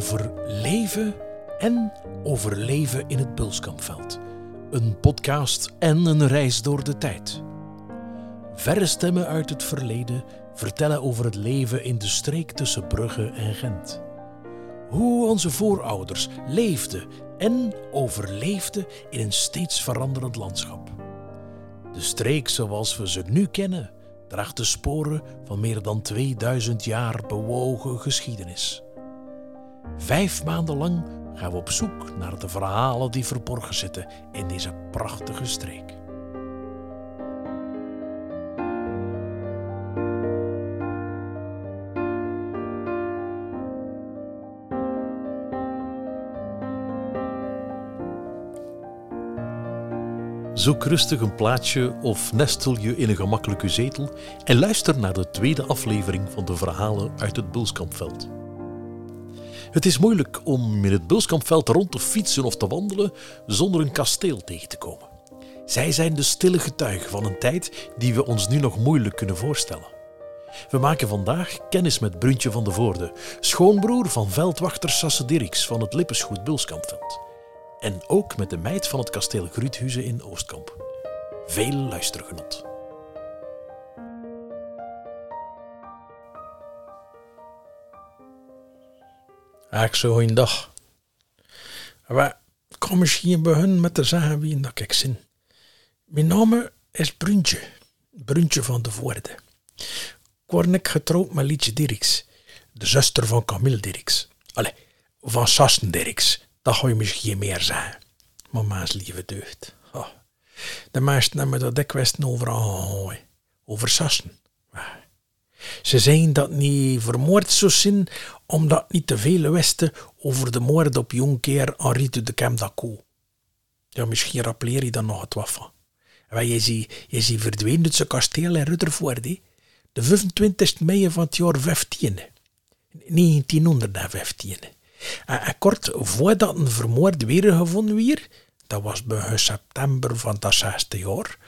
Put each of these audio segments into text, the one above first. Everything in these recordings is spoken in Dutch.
over leven en overleven in het Bulskampveld. Een podcast en een reis door de tijd. Verre stemmen uit het verleden vertellen over het leven in de streek tussen Brugge en Gent. Hoe onze voorouders leefden en overleefden in een steeds veranderend landschap. De streek zoals we ze nu kennen draagt de sporen van meer dan 2000 jaar bewogen geschiedenis. Vijf maanden lang gaan we op zoek naar de verhalen die verborgen zitten in deze prachtige streek. Zoek rustig een plaatsje of nestel je in een gemakkelijke zetel en luister naar de tweede aflevering van de verhalen uit het Bulskampveld. Het is moeilijk om in het Bulskampveld rond te fietsen of te wandelen zonder een kasteel tegen te komen. Zij zijn de stille getuigen van een tijd die we ons nu nog moeilijk kunnen voorstellen. We maken vandaag kennis met Bruntje van de Voorde, schoonbroer van veldwachter Sasse van het Lippensgoed Bulskampveld. En ook met de meid van het kasteel Gruuthuizen in Oostkamp. Veel luistergenot. Ach, zo een dag. Maar kom misschien beginnen met te zeggen wie dat ik zin. Mijn naam is Bruntje. Bruntje van de Voorde. Ik word ik getrouwd met Lietje Dirks, de zuster van Camille Dirks. Allee, van Sassen Dirks. Dat ga je misschien meer zeggen. Mama's lieve deugd. De meesten hebben dat dikwijls over aangehouden. Over Sassen. Ze zijn dat niet vermoord zou zijn, omdat niet te veel wisten over de moord op Jonker Henri de Camdaco. Ja, misschien rappeleer je dan nog het wat van. Je ziet, je ziet verdwenen uit zijn kasteel in Rutherford, de 25 mei van het jaar 15. 1915. En, kort voordat een vermoord weer, dat was bij september van dat zesde jaar,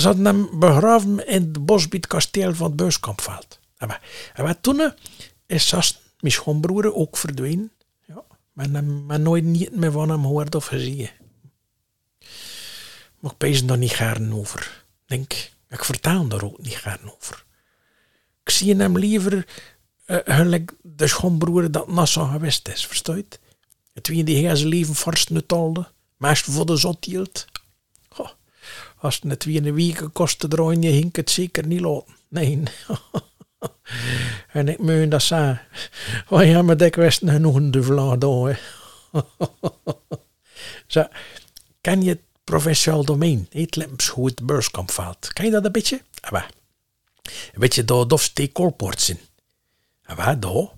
zat hem begraven in het bosbiet kasteel van het Buiskampveld. En, wat- en wat toen is mijn schoonbroer, ook verdwenen. Ja, men nooit niet meer van hem gehoord of gezien. Maar ik pees er niet gaarne over. Denk, ik vertaal daar ook niet gaarne over. Ik zie hem liever gelijk de schoonbroer dat Nassau geweest is, verstuit? Het wie die heel zijn leven vast nutalde, meest voor de zot hield. Als het wie een week kost te draaien, je hink het zeker niet laten. Nee. en ik meen dat zei. Oh ja, maar wist genoeg een duvel hè. Zo, ken je het provinciaal domein? Het Lempsgoed Beurskampveld. Ken je dat een beetje? Ah, waar. Weet je daar of steekkolpoort zijn? En waar daar?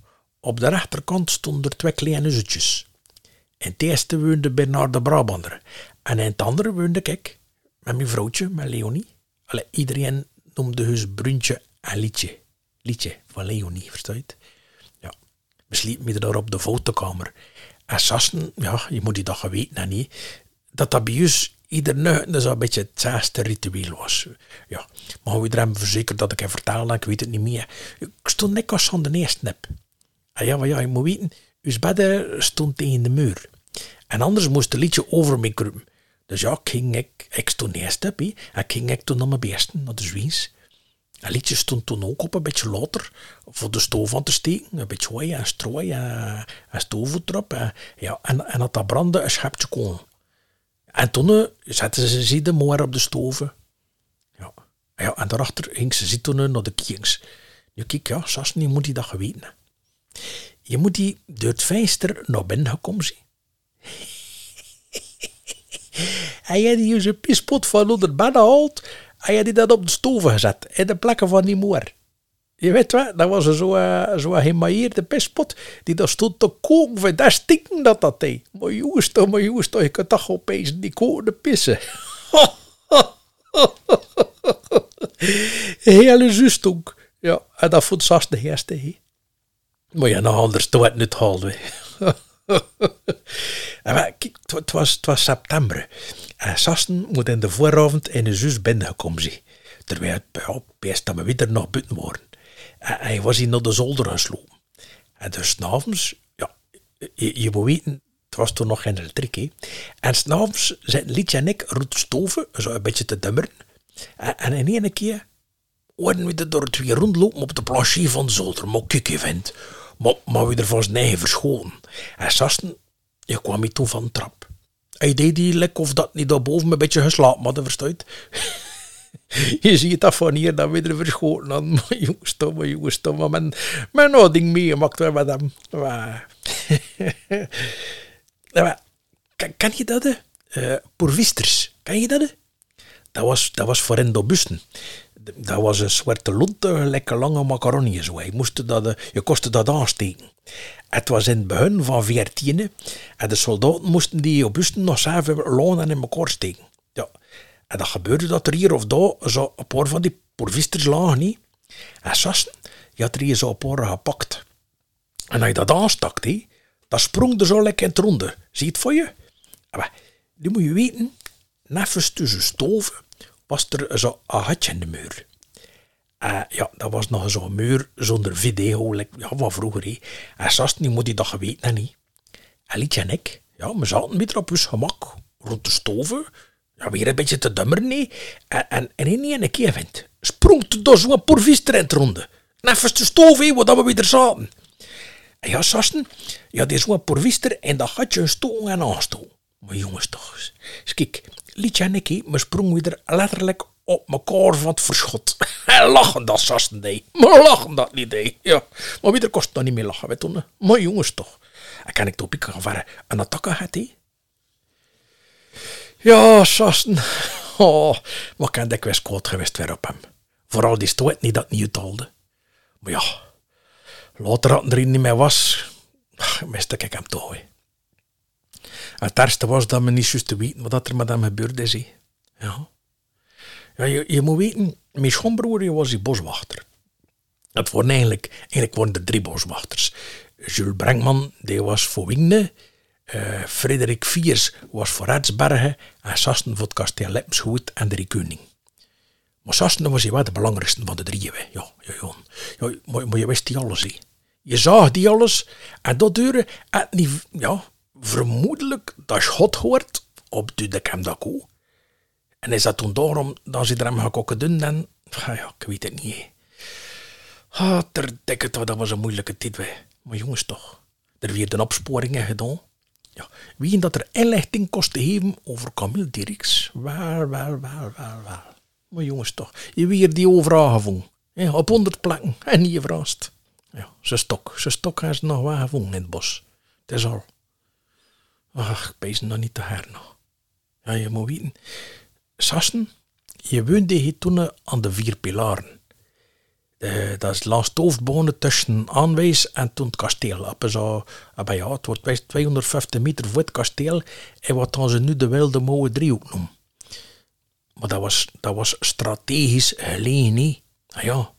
Op de rechterkant stonden er twee kleine zusjes. In het eerste woonde Bernard de Brabander. En in het andere woonde ik, met mijn vrouwtje, met Leonie. Allee, iedereen noemde dus Bruntje en Lietje. Lietje van Leonie, versta je het? Ja. We sliepen me daar op de fotokamer. En Sassen, ja, je moet die dat hebben, niet, dat dat bij ons ieder nacht dus een beetje het zesde ritueel was. Ja, maar we hebben verzekerd dat ik hem vertelde, ik weet het niet meer. Ik stond net als aan de eerste nep. Ah ja, maar ja, je moet weten, uw bedden stond tegen de muur. En anders moest het liedje over me kruipen. Dus ja, ik ging ik, ik stond eerst op, en ging ik toen naar mijn beesten, naar de Zwiens. Het liedje stond toen ook op een beetje later voor de stoof aan te steken. Een beetje hooi en strooi en, en erop. En, ja, en, en dat dat brandde, een schepje kon. En toen eh, zetten ze ze de moer op de stoven. Ja. ja, en daarachter ging ze zitten naar de kings. Nu kijk, ja, Sassen, je moet die dat geweten. Je moet die door het venster naar binnen gekomen zijn. En je die zijn pispot van onder bed gehaald. En je die dat op de stoven gezet. In de plekken van die moer. Je weet wat, dat was zo'n zo zo'n gemailleerde pispot. Die daar stond te koken. Daar stinken dat dat. Maar jongens maar jongens toch. Je kunt toch opeens die kokende pissen. Hele zustonk. Ja, en dat vond Sas de eerste. hè. Maar ja, nog anders toen het niet haalde. En maar, het wa- het was, september. En Sassen moet in de vooravond in een zus binnengekomen zijn. Terwijl het best dat we weer nog buiten waren. En hij was hier naar de zolder geslopen. En dus s'avonds, ja, je, je moet weten, het was toen nog geen elektriek. Hè. En s'avonds zitten Lietje en ik rond de stoven, zo een beetje te dummeren. En, en in één keer hoorden we er door het weer rondlopen op de plancher van de zolder. Maar kijk vindt. Maar, maar we er van zijn eigen verschoten. En Sasten, je kwam niet toen van de trap. Hij deed die lek of dat niet daarboven een beetje geslapen hadden, verstuit. je ziet dat van hier dat we er verschoten hadden. Maar jongens, maar jongens, men, men had ding meegemaakt met hem. Maar, kan, kan je dat? Uh, Porvisters, kan je dat? Dat was, dat was voor hen de bussen dat was een zwarte lonte, lekker lange macaroni. Zo. Je, moest dat, je kostte dat aansteken. Het was in het begin van 14 en de soldaten moesten die op nog zelf lonen in elkaar steken. Ja. En dat gebeurde dat er hier of daar zo een paar van die porvisters lagen niet. En Sassen, je had er hier zo een paar gepakt. En als je dat aanstak, he, dan sprong er zo lekker in het ronde. Zie je het voor je? Maar, nu moet je weten, neffens tussen stoven was er een gatje in de muur. Uh, ja, dat was nog zo'n muur zonder video, like, ja, van vroeger. He. En Sast, nu moet hij dat geweten. En Lietje en ik, ja, we zaten met op ons gemak, rond de stoven. Ja, weer een beetje te dummer, nee. En, en, en in een keer vindt, sprong er door zo'n porvister in het ronde. Neffens de stoof, he, waar we weer zaten. En ja, Sasten, ja, die zo'n porvister en dat gatje een stoel en aanstoel. Maar jongens toch, eens kijk, Lietje en ik, we sprongen weer letterlijk op mekaar van het verschot. lachen dat sasten deed. Maar lachen dat niet deed. Ja. Maar wie er kost dan niet meer lachen, weet je. Maar jongens toch. En kan ik toch op gaan een attacke had hij? Ja, sasten. Oh, wat kan ik wel koud geweest weer op hem. Vooral die stoot niet dat niet uithaalde. Maar ja, later dat er niet meer was, miste ik hem toch. Het ergste was dat me niet juist te weten wat er met hem gebeurde is. Ja. ja je, moet weten, mijn schoonbroer was die boswachter. Het waren eigenlijk, eigenlijk waren er drie boswachters. Jules Brenkman, die was voor Wigne. Uh, Frederik Viers was voor Retsbergen. En Sasten voor het kasteel en de Rikuning. Maar Sasten was wel de belangrijkste van de drieën. Ja, ja, ja. ja maar, maar, je wist die alles. Je zag die alles. En dat duurde het niet... Ja, vermoedelijk dat schot hoort op de Kemdaku. En is dat toen daarom dat ze er hem gekokken doen dan? Ja, ik weet het niet. Ah, ter dikke dat was een moeilijke tijd. Maar jongens toch, er werden opsporingen gedaan. Ja, wie dat er inlichting kost te geven over Camille Dirks? Waar, waar, waar, waar, waar. Maar jongens toch, je weer die overal gevonden. Op honderd plekken en niet verrast. Ja, ze stok, ze stok hebben ze nog wel gevonden in het bos. Het is al. Ach, ik ben nog niet te her. Ja, je moet weten. Sassen, je woonde hier toen aan de vier pilaren. De, dat is langs hoofdbonen tussen Aanwijs en toen het kasteel. Ja, het wordt 250 meter voor het kasteel en wat dan ze nu de Wilde Mooie Driehoek noemen. Maar dat was, dat was strategisch gelegen. He. Nou ja,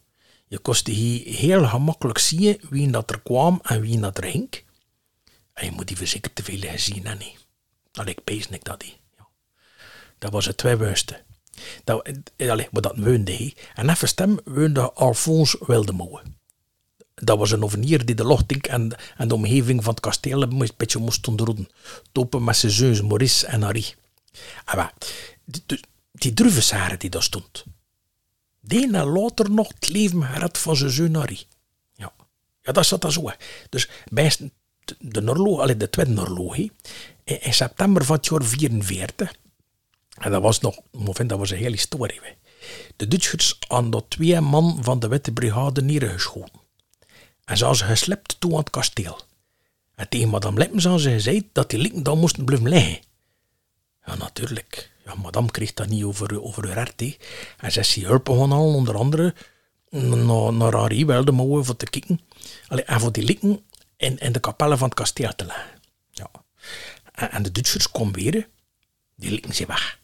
je kostte hier heel gemakkelijk zien wie dat er kwam en wie dat er ging. En je moet die zeker te veel gezien. Nee. Dat ik pees ik dat niet. Ja. Dat was het tweebuiste. Dat, eh, allee, maar dat hij. En even stem woonde Alphonse Wildemoe. Dat was een ovenier die de lochtink en, en de omgeving van het kasteel een beetje moest onderhouden. Topen met zijn zoons Maurice en Harry. Ah, die, die, die die daar stond. Die na later nog het leven gered van zijn zoon Harry. Ja, ja dat zat dat zo. Dus bij de Norlo, allee, de tweede Norlo, in, in september van het jaar 44. En dat was nog, dat was een hele historie. De Duitsers hadden twee man van de Witte Brigade neergeschoten. En ze hadden geslept toe aan het kasteel. En tegen madame Lippens hadden ze gezegd dat die likken dan moesten blijven liggen. Ja, natuurlijk. Ja, madame kreeg dat niet over, over haar hart. En ze is hulp gaan al, onder andere naar, naar Harry Welde voor te kijken. En voor die likken in, de kapellen van het kasteel te leggen. Ja. En, de Duitsers komen weer, die lieten ze weg.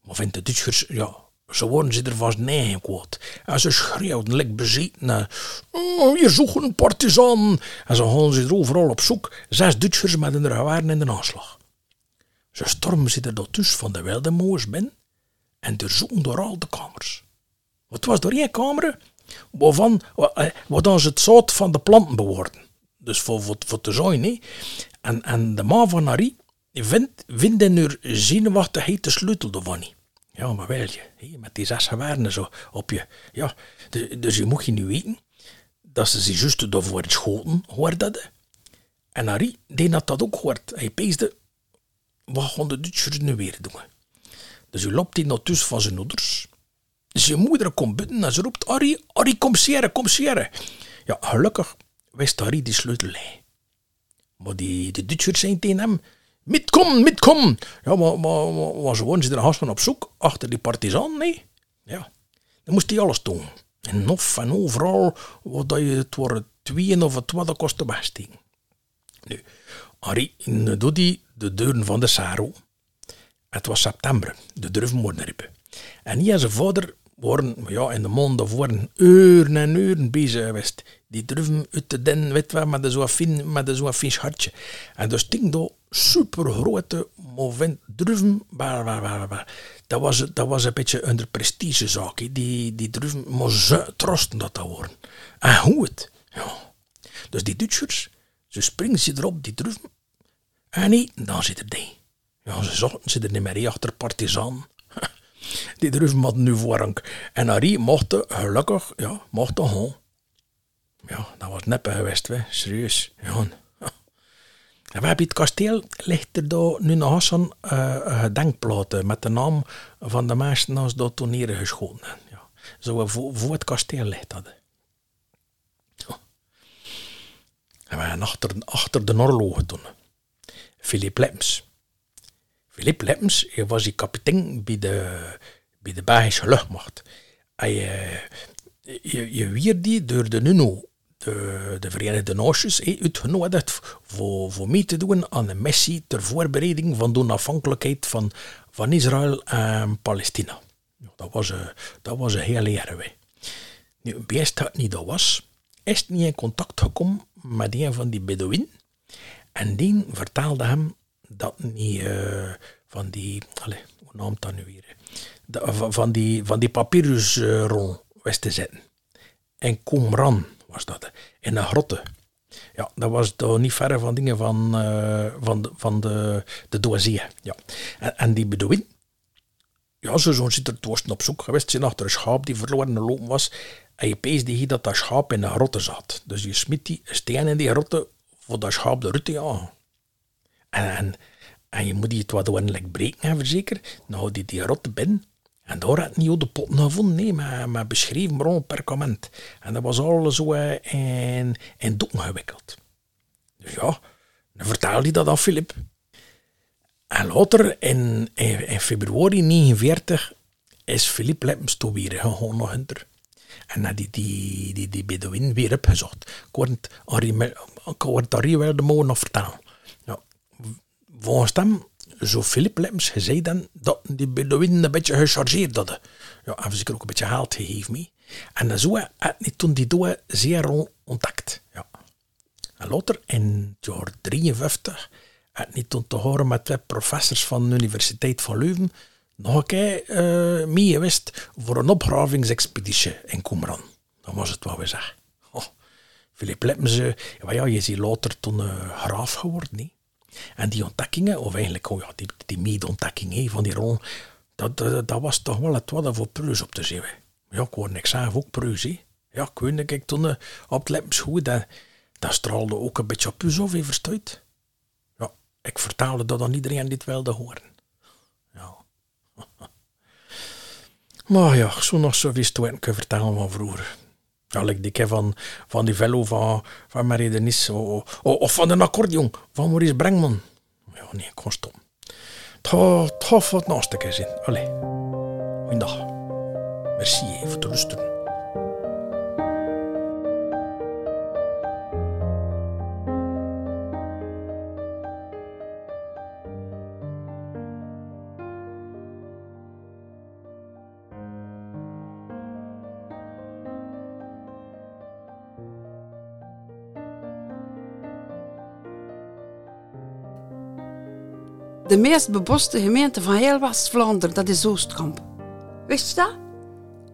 Maar de Duitsers, ja, zo worden ze er vast neergekwoord. En ze schreeuwden, lik bezeten. Oh, je zoeken een partizan. En ze gaan ze er overal op zoek. Zes Duitsers met hun gewaren in de aanslag. Ze stormen ze er tussen van de wilde binnen en zoeken door al de kamers. Wat was door één kamer waarvan, wat dan ze het zout van de planten bewoorden Dus voor, voor, te. Hè. En, en de man van Harry vindt, vindt in haar zenuwachtigheid de sleutel ervan. Ja, maar wel je. Met die zes gewaarden zo op je. Ja, dus, dus je moet je nu weten dat ze zich juist daarvoor schoten hoorde dat. En Harry deed dat dat ook hoort. Hij peesde, wat gaan de Duitsers nu weer doen? Dus hij loopt in dat van zijn ouders. Zijn moeder komt buiten en ze roept, Harry, Harry, kom seren, kom seren. Ja, gelukkig wist Harry die sleutel. Maar die, de Duitsers zijn tegen hem, Mitkom, mitkom. Ja, maar, maar, maar, ze wonen ze er haast op zoek achter die partisan, nee? Ja, dan moest hij alles doen. En nog en overal, wat je het worden tweeën of het wat kostte besteken. Nu, Harry doet hij de deuren van de Saro. Het was september, de durven riepen. En hij en zijn vader waren ja, in de maand daarvoor uren en uren bezig geweest. Die druiven uit de den, weet met zo'n fin, met zo'n vis hartje. En dus ding door super grote moment druiven. Dat was, dat was een beetje een prestigezaak. Die, die druiven, maar ze trosten dat dat worden. En hoe het. Ja. Dus die Duitsers, ze springen ze erop, die druiven. En nee, dan zit er die. Ja, ze zochten ze er niet meer achter partizan. Die druiven hadden nu voorrang. En Harry mocht gelukkig, ja, mocht. Ja, dat was neppe geweest, hè. serieus. Ja. En we hebben het kasteel, ligt er nu nog zo'n uh, gedenkplaat met de naam van de mensen als dat toneren geschoten Ja. Zo voor, voor het kasteel ligt. Ja. En we achter, achter de oorlogen toen. Philip Lems. Philip Lems was die kapitein bij de, bij de Belgische luchtmacht. Hij, uh, je, je die door de NUNO de, de Verenigde Naties uitgenodigd voor, voor mee te doen aan een missie ter voorbereiding van de onafhankelijkheid van, van Israël en Palestina. Dat was, een, dat was een hele jaren. Nu, best dat niet dat was, is niet in contact gekomen met een van die Bedouin. En die vertelde hem dat niet uh, van die, allez, hoe noemt dat nu weer? van, van, die, van die papyrusrol uh, wist te zetten. En Qumran was dat. In een grotte. Ja, dat was toch niet ver van dingen van, uh, van, de, van de, de Doazie. Ja. En, en die Bedouin, ja, zo, zo zit er op zoek geweest zijn achter een schaap die verloren lopen was. En je pees die dat dat schaap in een grotte zat. Dus je smit die steen in die grotte voor dat schaap de rutte ja. En, en, je moet die het wat ordelijk breken, hebben zeker. Nou, die die rotte binnen. En daar had niet de pot gevonden, nee, maar, maar beschreven rond perkament. En dat was alles zo uh, in, in doeken gewikkeld. Dus ja, dan vertaalde hij dat aan Philip. En later, in, in, februari 1949, is Philip Leppens toen weer gegaan naar Hunter. En had die, die, die, die Bedouin weer opgezocht. Ik hoorde Harry wel de morgen nog vertellen. Ja, volgens hem zo Philip Lems gezegd dan dat die Bedouinen een beetje gechargeerd hadden. Ja, en zeker ook een beetje geld gegeven mee. En zo had niet toen die doe zeer ontdekt. Ja. En later, in het jaar 53, had niet toen te horen met twee professors van de Universiteit van Leuven nog een keer uh, mee geweest voor een opgravingsexpeditie in Qumran. Dat was het wat we zeggen. Philip Lems, ja, je ziet later toen uh, graaf geworden. Nee? En die ontdekkingen, of eigenlijk oh ja, die, die mede-ontdekking van die rol, dat, dat, was toch wel het wat voor Preus op te zien. Ja, ik hoorde niks zelf ook Preus. Ja, ik ik toen uh, op het goed, dat, dat straalde ook een beetje op u zo verstuit. Ja, ik vertaalde dat aan iedereen dit wilde horen. Ja. maar ja, zo nog zo wist ik vertellen van vroeger. Ja, like van, van die velo van, van Marie Denis. Of, of van de accordeon van Maurice Brengman. Ja, nee, ik kon stoppen. Het gaat wat naast zijn. Allee, goeiedag. Merci voor het luisteren. De meest beboste gemeente van heel West-Vlaanderen, dat is Oostkamp. Wist je dat?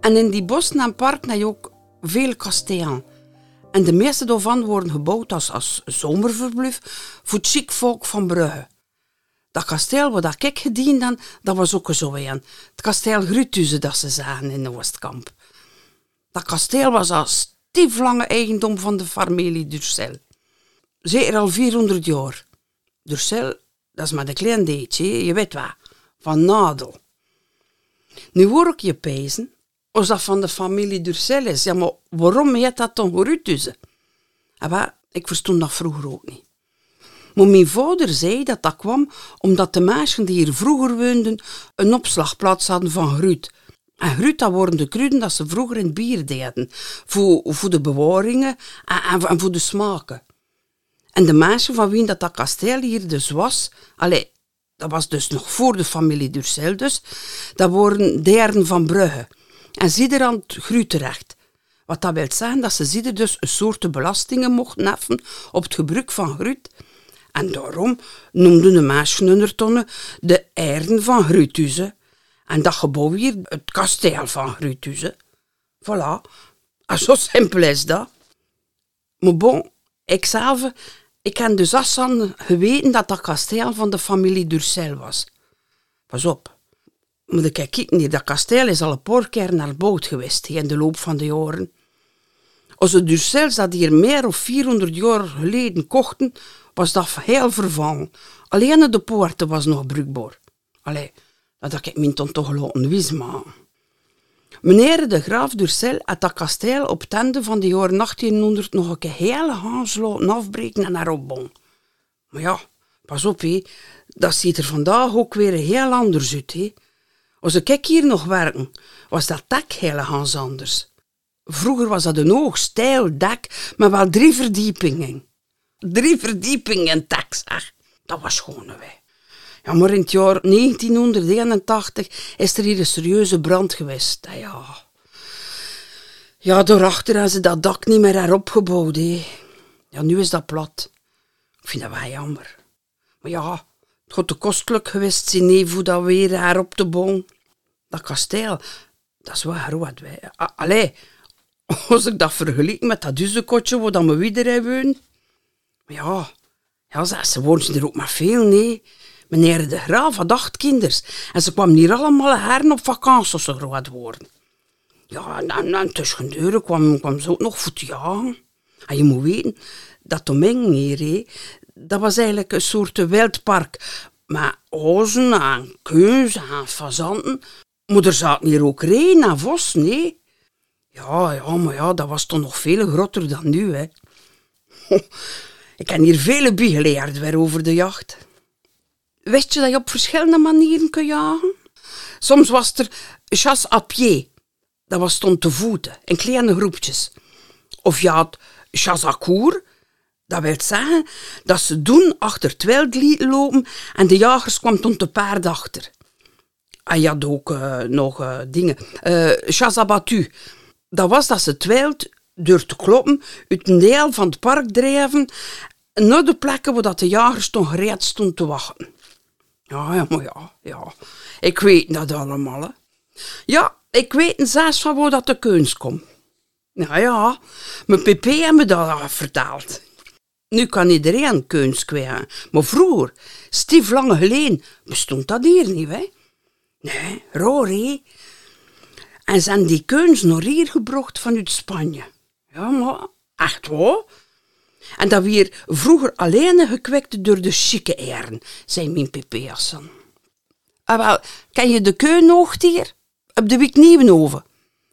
En in die bossen en parken heb je ook veel kastelen. En de meeste daarvan worden gebouwd als, als zomerverblijf voor het chic volk van Brugge. Dat kasteel waar dat ik gediend dan, dat was ook zo een. Het kasteel Grutuze dat ze zagen in de Westkamp. Dat kasteel was als stieflange eigendom van de familie Durcel. Zeker al 400 jaar. Durcel, dat is maar een klein deetje, je weet wat, van nadel. Nu hoor ik je pezen, als dat van de familie Durcel is. Ja, maar waarom heet dat dan Grutuze? Maar ik verstond dat vroeger ook niet. Maar mijn vader zei dat dat kwam omdat de mensen die hier vroeger woonden een opslagplaats hadden van gruut. En gruut, dat worden de kruiden dat ze vroeger in het bier deden. Voor, voor de bewaringen en, en, voor de smaken. En de mensen van wie dat, dat kasteel hier dus was... Allee, dat was dus nog voor de familie Durcel dus. Dat waren deren van Brugge. En zieder aan het gruutrecht. Wat dat wil zeggen dat ze zieder dus een soort belastingen mochten heffen op het gebruik van gruut en daarom noemden de mensen hun tonnen de eieren van Grutuze. En dat gebouw hier het kasteel van Grutuze. Voilà. En zo simpel is dat. Maar bon, ikzelf, ik heb dus Assan geweten dat dat kasteel van de familie Durcel was. Pas op. Moet ik kijken dat kasteel is al een paar keer naar boot geweest in de loop van de jaren. Als de Durcels dat hier meer of 400 jaar geleden kochten, was dat heel vervallen. Alleen de poorten was nog bruikbaar. Allee, dat ik min toch laten wisma. Meneer de graaf Durcel had dat kasteel op tende van de jaren 1800 nog een hele Hans laten afbreken en erop bon. Maar ja, pas op, dat ziet er vandaag ook weer heel anders uit. Hé. Als ik hier nog werken, was dat dak heel anders. Vroeger was dat een hoog, stijl dak met wel drie verdiepingen drie verdiepingen tax. dat was gewoon wij. Ja, maar in het jaar 1981 is er hier een serieuze brand geweest. Ja, ja daarachter hebben ze dat dak niet meer heropgebouwd. Hè. Ja, nu is dat plat. Ik vind dat wel jammer. Maar ja, het had te kostelijk geweest zijn voor dat weer herop te bouwen. Dat kasteel, dat is wel groot. Allee, als ik dat vergelijk met dat duzenkotje waar dan we weer hebben ja, ja ze woonden er ook maar veel, nee. Meneer de Graaf had acht kinders en ze kwamen hier allemaal heren op vakantie als groot worden. Ja, en, en tussen deuren kwam, kwam ze ook nog voor. En je moet weten, dat Domingue hier, dat was eigenlijk een soort wildpark. Met ozen en keus en fazanten. Maar er zaten hier ook reen en vos, nee. Ja, ja, maar ja, dat was toch nog veel groter dan nu, hè. Ik heb hier vele geleerd weer over de jacht. Wist je dat je op verschillende manieren kunt jagen? Soms was er chasse à pied. Dat was stond te voeten, in kleine groepjes. Of je had chasse à cour. Dat wil zeggen dat ze doen achter het wild lopen en de jagers kwamen tot de paard achter. En je had ook uh, nog uh, dingen. Uh, chasse à battu. Dat was dat ze het wild door te kloppen uit een deel van het park drijven naar de plekken waar de jagers toch gereed stonden te wachten. Ja, ja, maar ja, ja. Ik weet dat allemaal, hè. Ja, ik weet zelfs van waar dat de kunst komt. Nou ja, mijn pp heeft me dat al verteld. Nu kan iedereen kunst kwijt, maar vroeger, stief lang geleden, bestond dat hier niet, hè. Nee, hè. En zijn die kunst nog hier gebracht vanuit Spanje. Ja, maar echt waar? En dat weer vroeger alleen gekwekt door de chique eieren, zei mijn pp-jassen. Ah, wel, ken je de keun hier? Op de Wik Nieuwenhoven.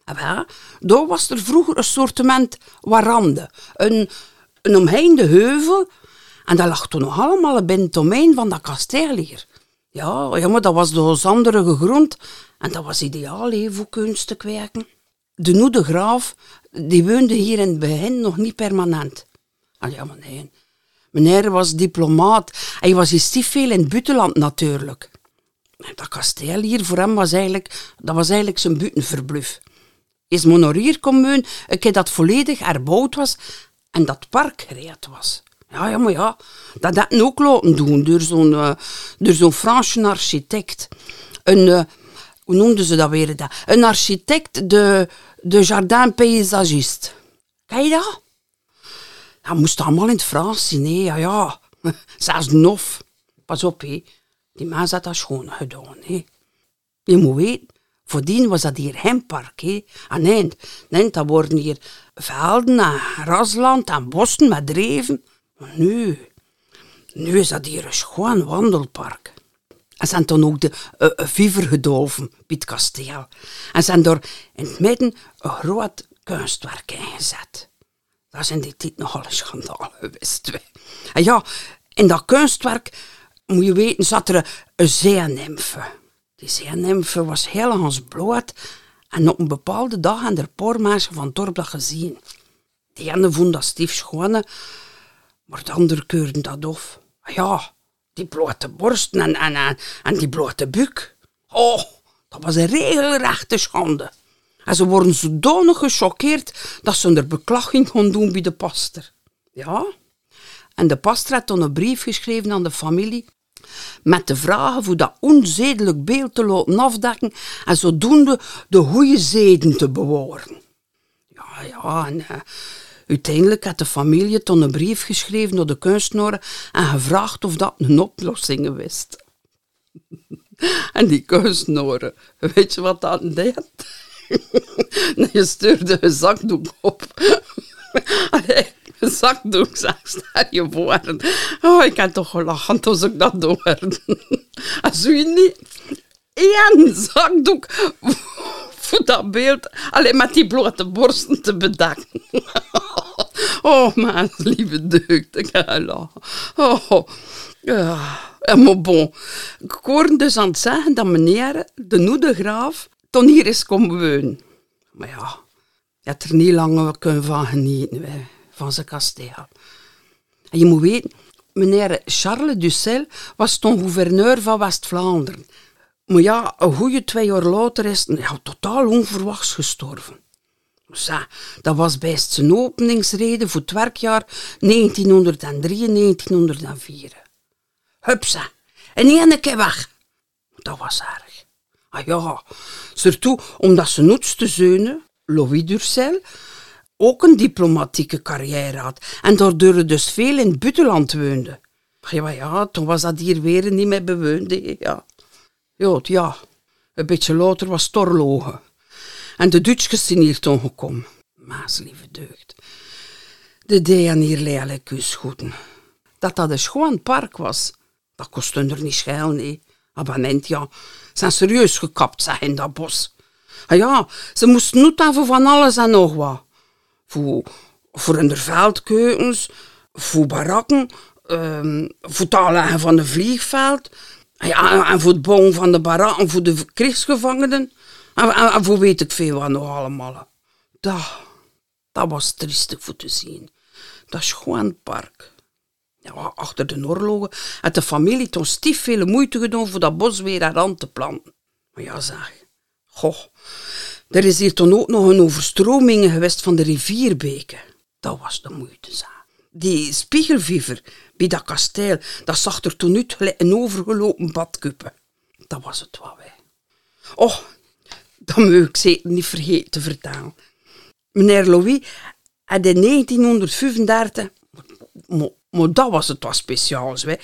Ah, daar was er vroeger een sortiment warande, een, een omheinde heuvel, en dat lag toen nog allemaal binnen het domein van dat kasteel hier. Ja, ja, maar dat was de zanderige grond en dat was ideaal he, voor kunst te kweken. De Noede Graaf die woonde hier in het begin nog niet permanent. Ja, maar nee. Meneer was diplomaat. Hij was stief veel in het buitenland natuurlijk. Dat kasteel hier voor hem was eigenlijk, dat was eigenlijk zijn buitenverbluf. Is monor hier komen een keer dat volledig herbouwd was en dat park gereed was. Ja, ja, maar ja, dat had ook laten doen door zo'n uh, door zo'n Franse architect. Een, uh, hoe noemden ze dat weer? Een architect, de, de jardin paysagiste. Ken je dat? Dat moest allemaal in het Frans zien. Ja, ja. Zelfs Nof. Pas op, hè. Die mens had dat schoon gedaan, hè. Je moet weten, voordien was dat hier hempark, hè. En nee, nee, dat worden hier velden en rasland en bossen met dreven. Maar nu, nu is dat hier een schoon wandelpark. En zijn dan ook de uh, viever gedolven bij het kasteel. En zijn er in het midden een groot kunstwerk ingezet. Dat is in die tijd nogal een schandaal geweest. En ja, in dat kunstwerk, moet je weten, zat er een, een zeenimfe. Die zeenimfe was heel bloot en op een bepaalde dag hebben er paar mensen van het dorp dat gezien. Die ene vonden dat stief schoon, maar de anderen keurden dat af. Ja, die blote borsten en, die blote buk. Oh, dat was een regelrechte schande. En ze worden zodanig gechoqueerd dat ze er beklaging gaan doen bij de pastor. Ja, en de pastor had dan een brief geschreven aan de familie met de vragen voor dat onzedelijk beeld te laten afdekken en zodoende de goede zeden te bewaren. Ja, ja, en uh, uiteindelijk had de familie toen een brief geschreven naar de kunstenaar en gevraagd of dat een oplossing wist. en die kunstenaar, weet je wat dat deed? Je stuurde een zakdoek op. Allee, een zakdoek, zeg, stel je voor. Oh, ik heb toch gelachen als ik dat hoorde. Als u niet één zakdoek voor dat beeld, alleen met die blote borsten te bedekken. Oh, mijn lieve deugd, ik ga lachen. Oh, ja. Bon, ik hoorde dus aan het zeggen dat meneer, de Noedegraaf, toen hier is komen wonen. Maar ja, je hebt er niet lang kunnen van genieten, van zijn kasteel. En je moet weten, meneer Charles Ducel was toen gouverneur van West-Vlaanderen. Maar ja, een goede twee jaar later is hij ja, totaal onverwachts gestorven. Dus dat was best zijn openingsrede voor het werkjaar 1903-1904. Hupsa, en één keer weg. Dat was erg. Ah ja, surtout omdat zijn oudste zoon, Louis Durcel, ook een diplomatieke carrière had en daardoor dus veel in het buitenland woonde. Ja, ja, toen was dat hier weer niet meer bewoond. Ja. Ja, ja, een beetje later was Torlogen. En de Duitsers zijn hier toen gekomen. Maas, lieve deugd. De deden hier lelijk kusgoeden. Dat dat een schoon park was, dat kostte er niet schijl, nee. Abonnent, ja, zijn serieus gekapt, zeg in dat bos. Ah ja, ze moesten niet voor van alles en nog wat. Voor, voor veldkeukens, voor barakken, um, voor het aanleggen van de vliegveld. Ah ja, en voor het bouwen van de barakken voor de krijgsgevangenen. En, en, voor weet ik veel wat nog allemaal. Dat, dat was triestig voor te zien. Dat is gewoon een park. Achter de oorlogen had de familie toen stief veel moeite gedaan voor dat bos weer aan te planten. Maar ja, zeg. Goh, er is hier toen ook nog een overstroming geweest van de rivierbeken. Dat was de moeite, zeg. Die spiegelviever bij dat kasteel, dat zag er toen uit een overgelopen badkuppen. Dat was het wat wij. Oh, dat moet ik zeker niet vergeten te vertellen. Meneer Louis had in 1935, maar, dat was het wat speciaals, hè.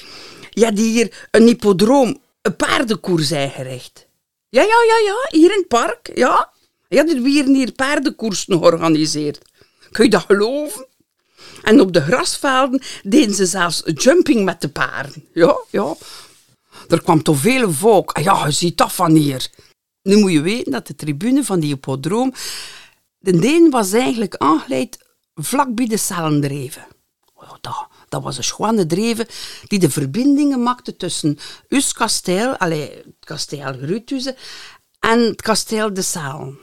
Je had hier een hippodroom, een paardenkoers ingericht. Ja, ja, ja, ja, hier in het park, ja. Je had hier hier paardenkoersen georganiseerd. Kun je dat geloven? En op de grasvelden deden ze zelfs jumping met de paarden. Ja, ja. Er kwam toch veel volk. Ah ja, je ziet dat van hier. Nu moet je weten dat de tribune van die hippodroom... De Deen was eigenlijk aangeleid vlak bij de Cellendreven. Oh, dat, dat was een schone dreven die de verbindingen maakte tussen ons kasteel, allez, het kasteel Grutuze, en het kasteel de Salen.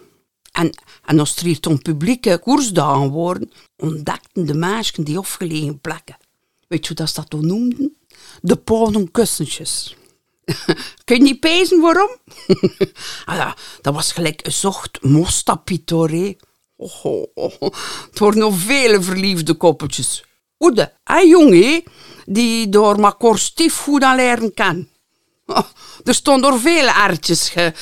En, als er hier toen publieke koersdagen worden, ontdekten de meisjes die afgelegen plekken. Weet je hoe dat, dat toen noemden? De ponenkussentjes. Kun je niet pezen waarom? ah ja, dat was gelijk een zocht mostapitore. Oh, oh, oh. Het worden nog vele verliefde koppeltjes. Oede, een jongen die door maar korstief goed aan leren kan. Oh, er stonden er vele aardjes ge,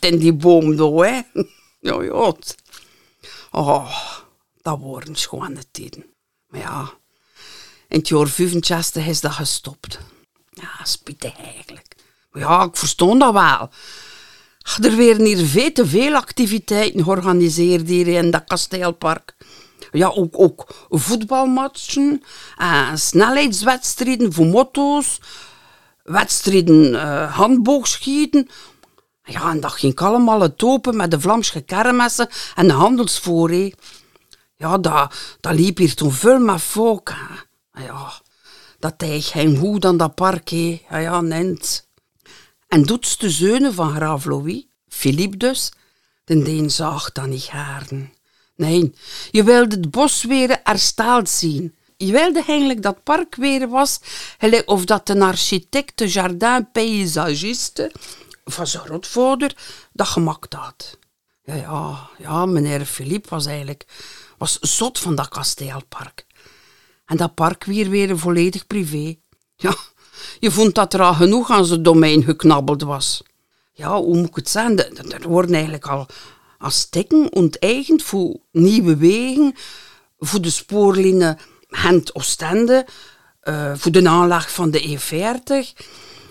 in die boom, door, hè. Ja, ja. Oh, dat worden schone tijden. Maar ja, in het jaar 65 is dat gestopt. Ja, spijtig eigenlijk. Maar ja, ik verstond dat wel. Er werden hier veel te veel activiteiten georganiseerd hier in dat kasteelpark. Ja, ook, ook voetbalmatchen, uh, snelheidswedstrijden voor motto's, wedstrijden uh, handboogschieten. Ja, en dat ging allemaal het open met de Vlaamse kermessen en de handelsvoorree. Ja, dat, liep hier toen veel met volk. Ja, dat hij geen goed aan dat park. Ja, ja, nent. En doet de zeunen van graaf Louis, Philippe dus, den deen zag dat niet gaarden. Nee, je wilde het bos weer hersteld zien. Je wilde eigenlijk dat park weer was, of dat een architect, de jardin paysagiste van zijn grootvader dat gemaakt had. Ja, ja, ja, meneer Philippe was eigenlijk was zot van dat kasteelpark. En dat park weer weer volledig privé. Ja, je vond dat er al genoeg aan zijn domein geknabbeld was. Ja, hoe moet ik het zeggen? Er worden eigenlijk al als stekken onteigend voor nieuwe wegen, voor de spoorlijnen Gent-Oostende, uh, voor de aanleg van de E40,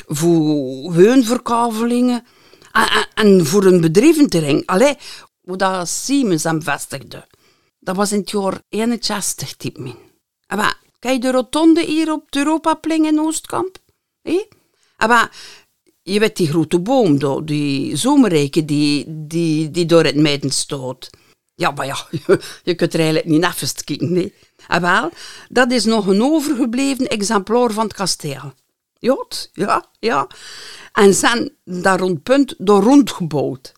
voor woonverkavelingen en, en, voor een bedrijventerrein. Allee, hoe dat Siemens hem vestigde. Dat was in het jaar 61, typ min. Kijk de rotonde hier op de Europaplein in Oostkamp? Eh? Maar, je weet die grote boom, die zomerrijke die, die, die door het midden stoot. Ja, maar ja, je kunt er eigenlijk niet even kijken. Nee. En wel, dat is nog een overgebleven exemplaar van het kasteel. Jot, ja, ja. En zijn daar rond punt door rondgebouwd.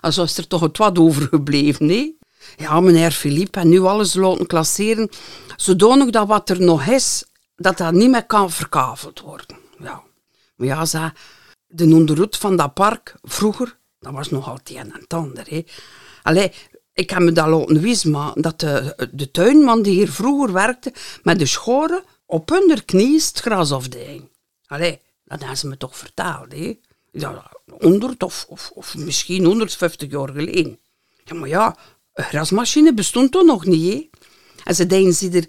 Also is er toch het wat overgebleven, nee? Ja, meneer Philippe, en nu alles laten klasseren, zodanig dat wat er nog is, dat dat niet meer kan verkaveld worden. Ja. Maar ja, ze, de onderhoed van dat park, vroeger, dat was nog altijd een en ander. Allee, ik heb me dat laten weten, dat de, de tuinman die hier vroeger werkte, met de schoren op hun knie het gras afdeed. Allee, dat hebben ze me toch verteld, hè. Ja, 100 of, misschien 150 jaar geleden. Maar ja, een grasmachine bestond toch nog niet. En ze denken ze er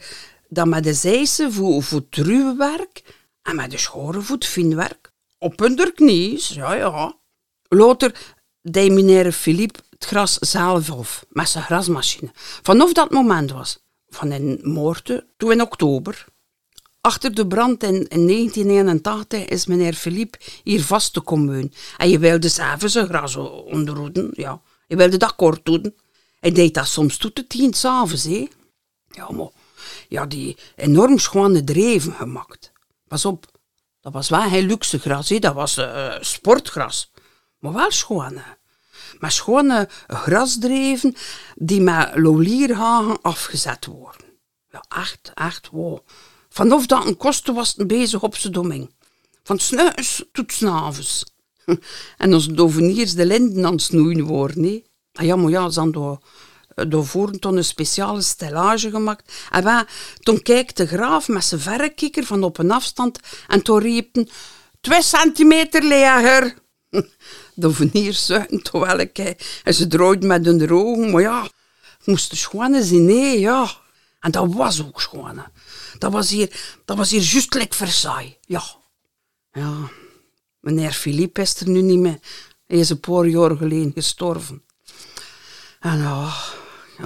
dat met de zeisen voor, voor het ruwe werk en met de schoren voor het finwerk op hun knieën, ja, ja. Later deed meneer Philippe het gras zelf af, met zijn grasmachine. Vanaf dat moment was, van in moorden, toen in oktober. Achter de brand in, in 1981 is meneer Philippe hier vast te komen. En je wilde zelf zijn gras onderhouden, ja. Je wilde dat kort doen. Hij deed dat soms tot de tien s'avonds, hè. Ja, maar ja, die enorm schone dreven gemaakt. Pas op, dat was wel geen luxe gras, dat was uh, sportgras. Maar wel schone. Maar schone grasdreven die met lolierhagen afgezet worden. Ja, echt, echt, wow. Vanaf dat een kosten was het bezig op zijn domein. Van snuis tot snavens. en als doveniers de linden aan het snoeien worden. Ah ja, maar ja, hadden daarvoor toen een speciale stellage gemaakt. En wij, toen keek de graaf met zijn verrekijker van op een afstand en toen riep twee centimeter leger. De veniers zuchten terwijl ik en ze drooide met hun ogen, maar ja, het moest schoon zien, nee, ja. En dat was ook schoon. Dat was hier, dat was hier juist like Versailles, ja. Ja, meneer Philippe is er nu niet meer. Hij is een paar jaar geleden gestorven. En ja,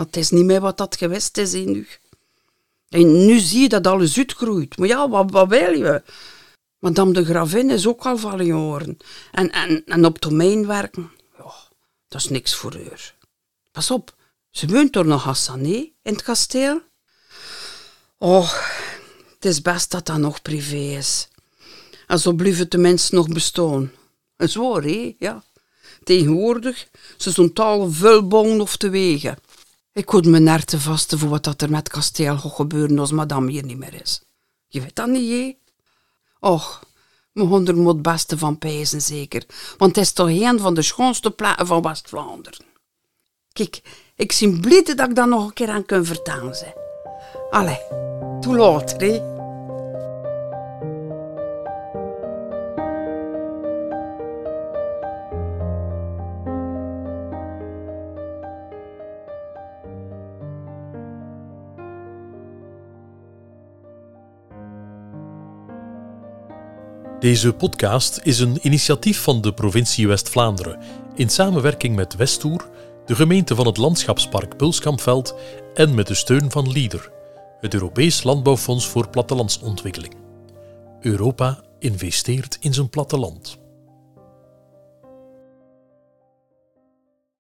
het is niet meer wat dat geweest is in nu. En nu zie je dat alles uitgroeit. Maar ja, wat, wat wil je? Madame de Gravin is ook al van jaren. En, en, en op domein werken, ja, dat is niks voor haar. Pas op, ze woont er nog Hassané in het kasteel. Oh, het is best dat dat nog privé is. En zo blijven de mensen nog bestaan. En zwaar, hé, ja. Tegenwoordig, ze zijn taal vuilbong of te wegen. Ik kon me nerten vasten voor wat dat er met kasteel gaat gebeuren als madame hier niet meer is. Je weet dat niet, hè? Och, mijn hond moet beste van pijzen, zeker. Want het is toch een van de schoonste platen van West-Vlaanderen. Kijk, ik zie blij dat ik dat nog een keer aan kan vertellen. Allee, toe later? Deze podcast is een initiatief van de provincie West-Vlaanderen in samenwerking met Westoer, de gemeente van het landschapspark Bulskampveld en met de steun van LEADER, het Europees Landbouwfonds voor Plattelandsontwikkeling. Europa investeert in zijn platteland.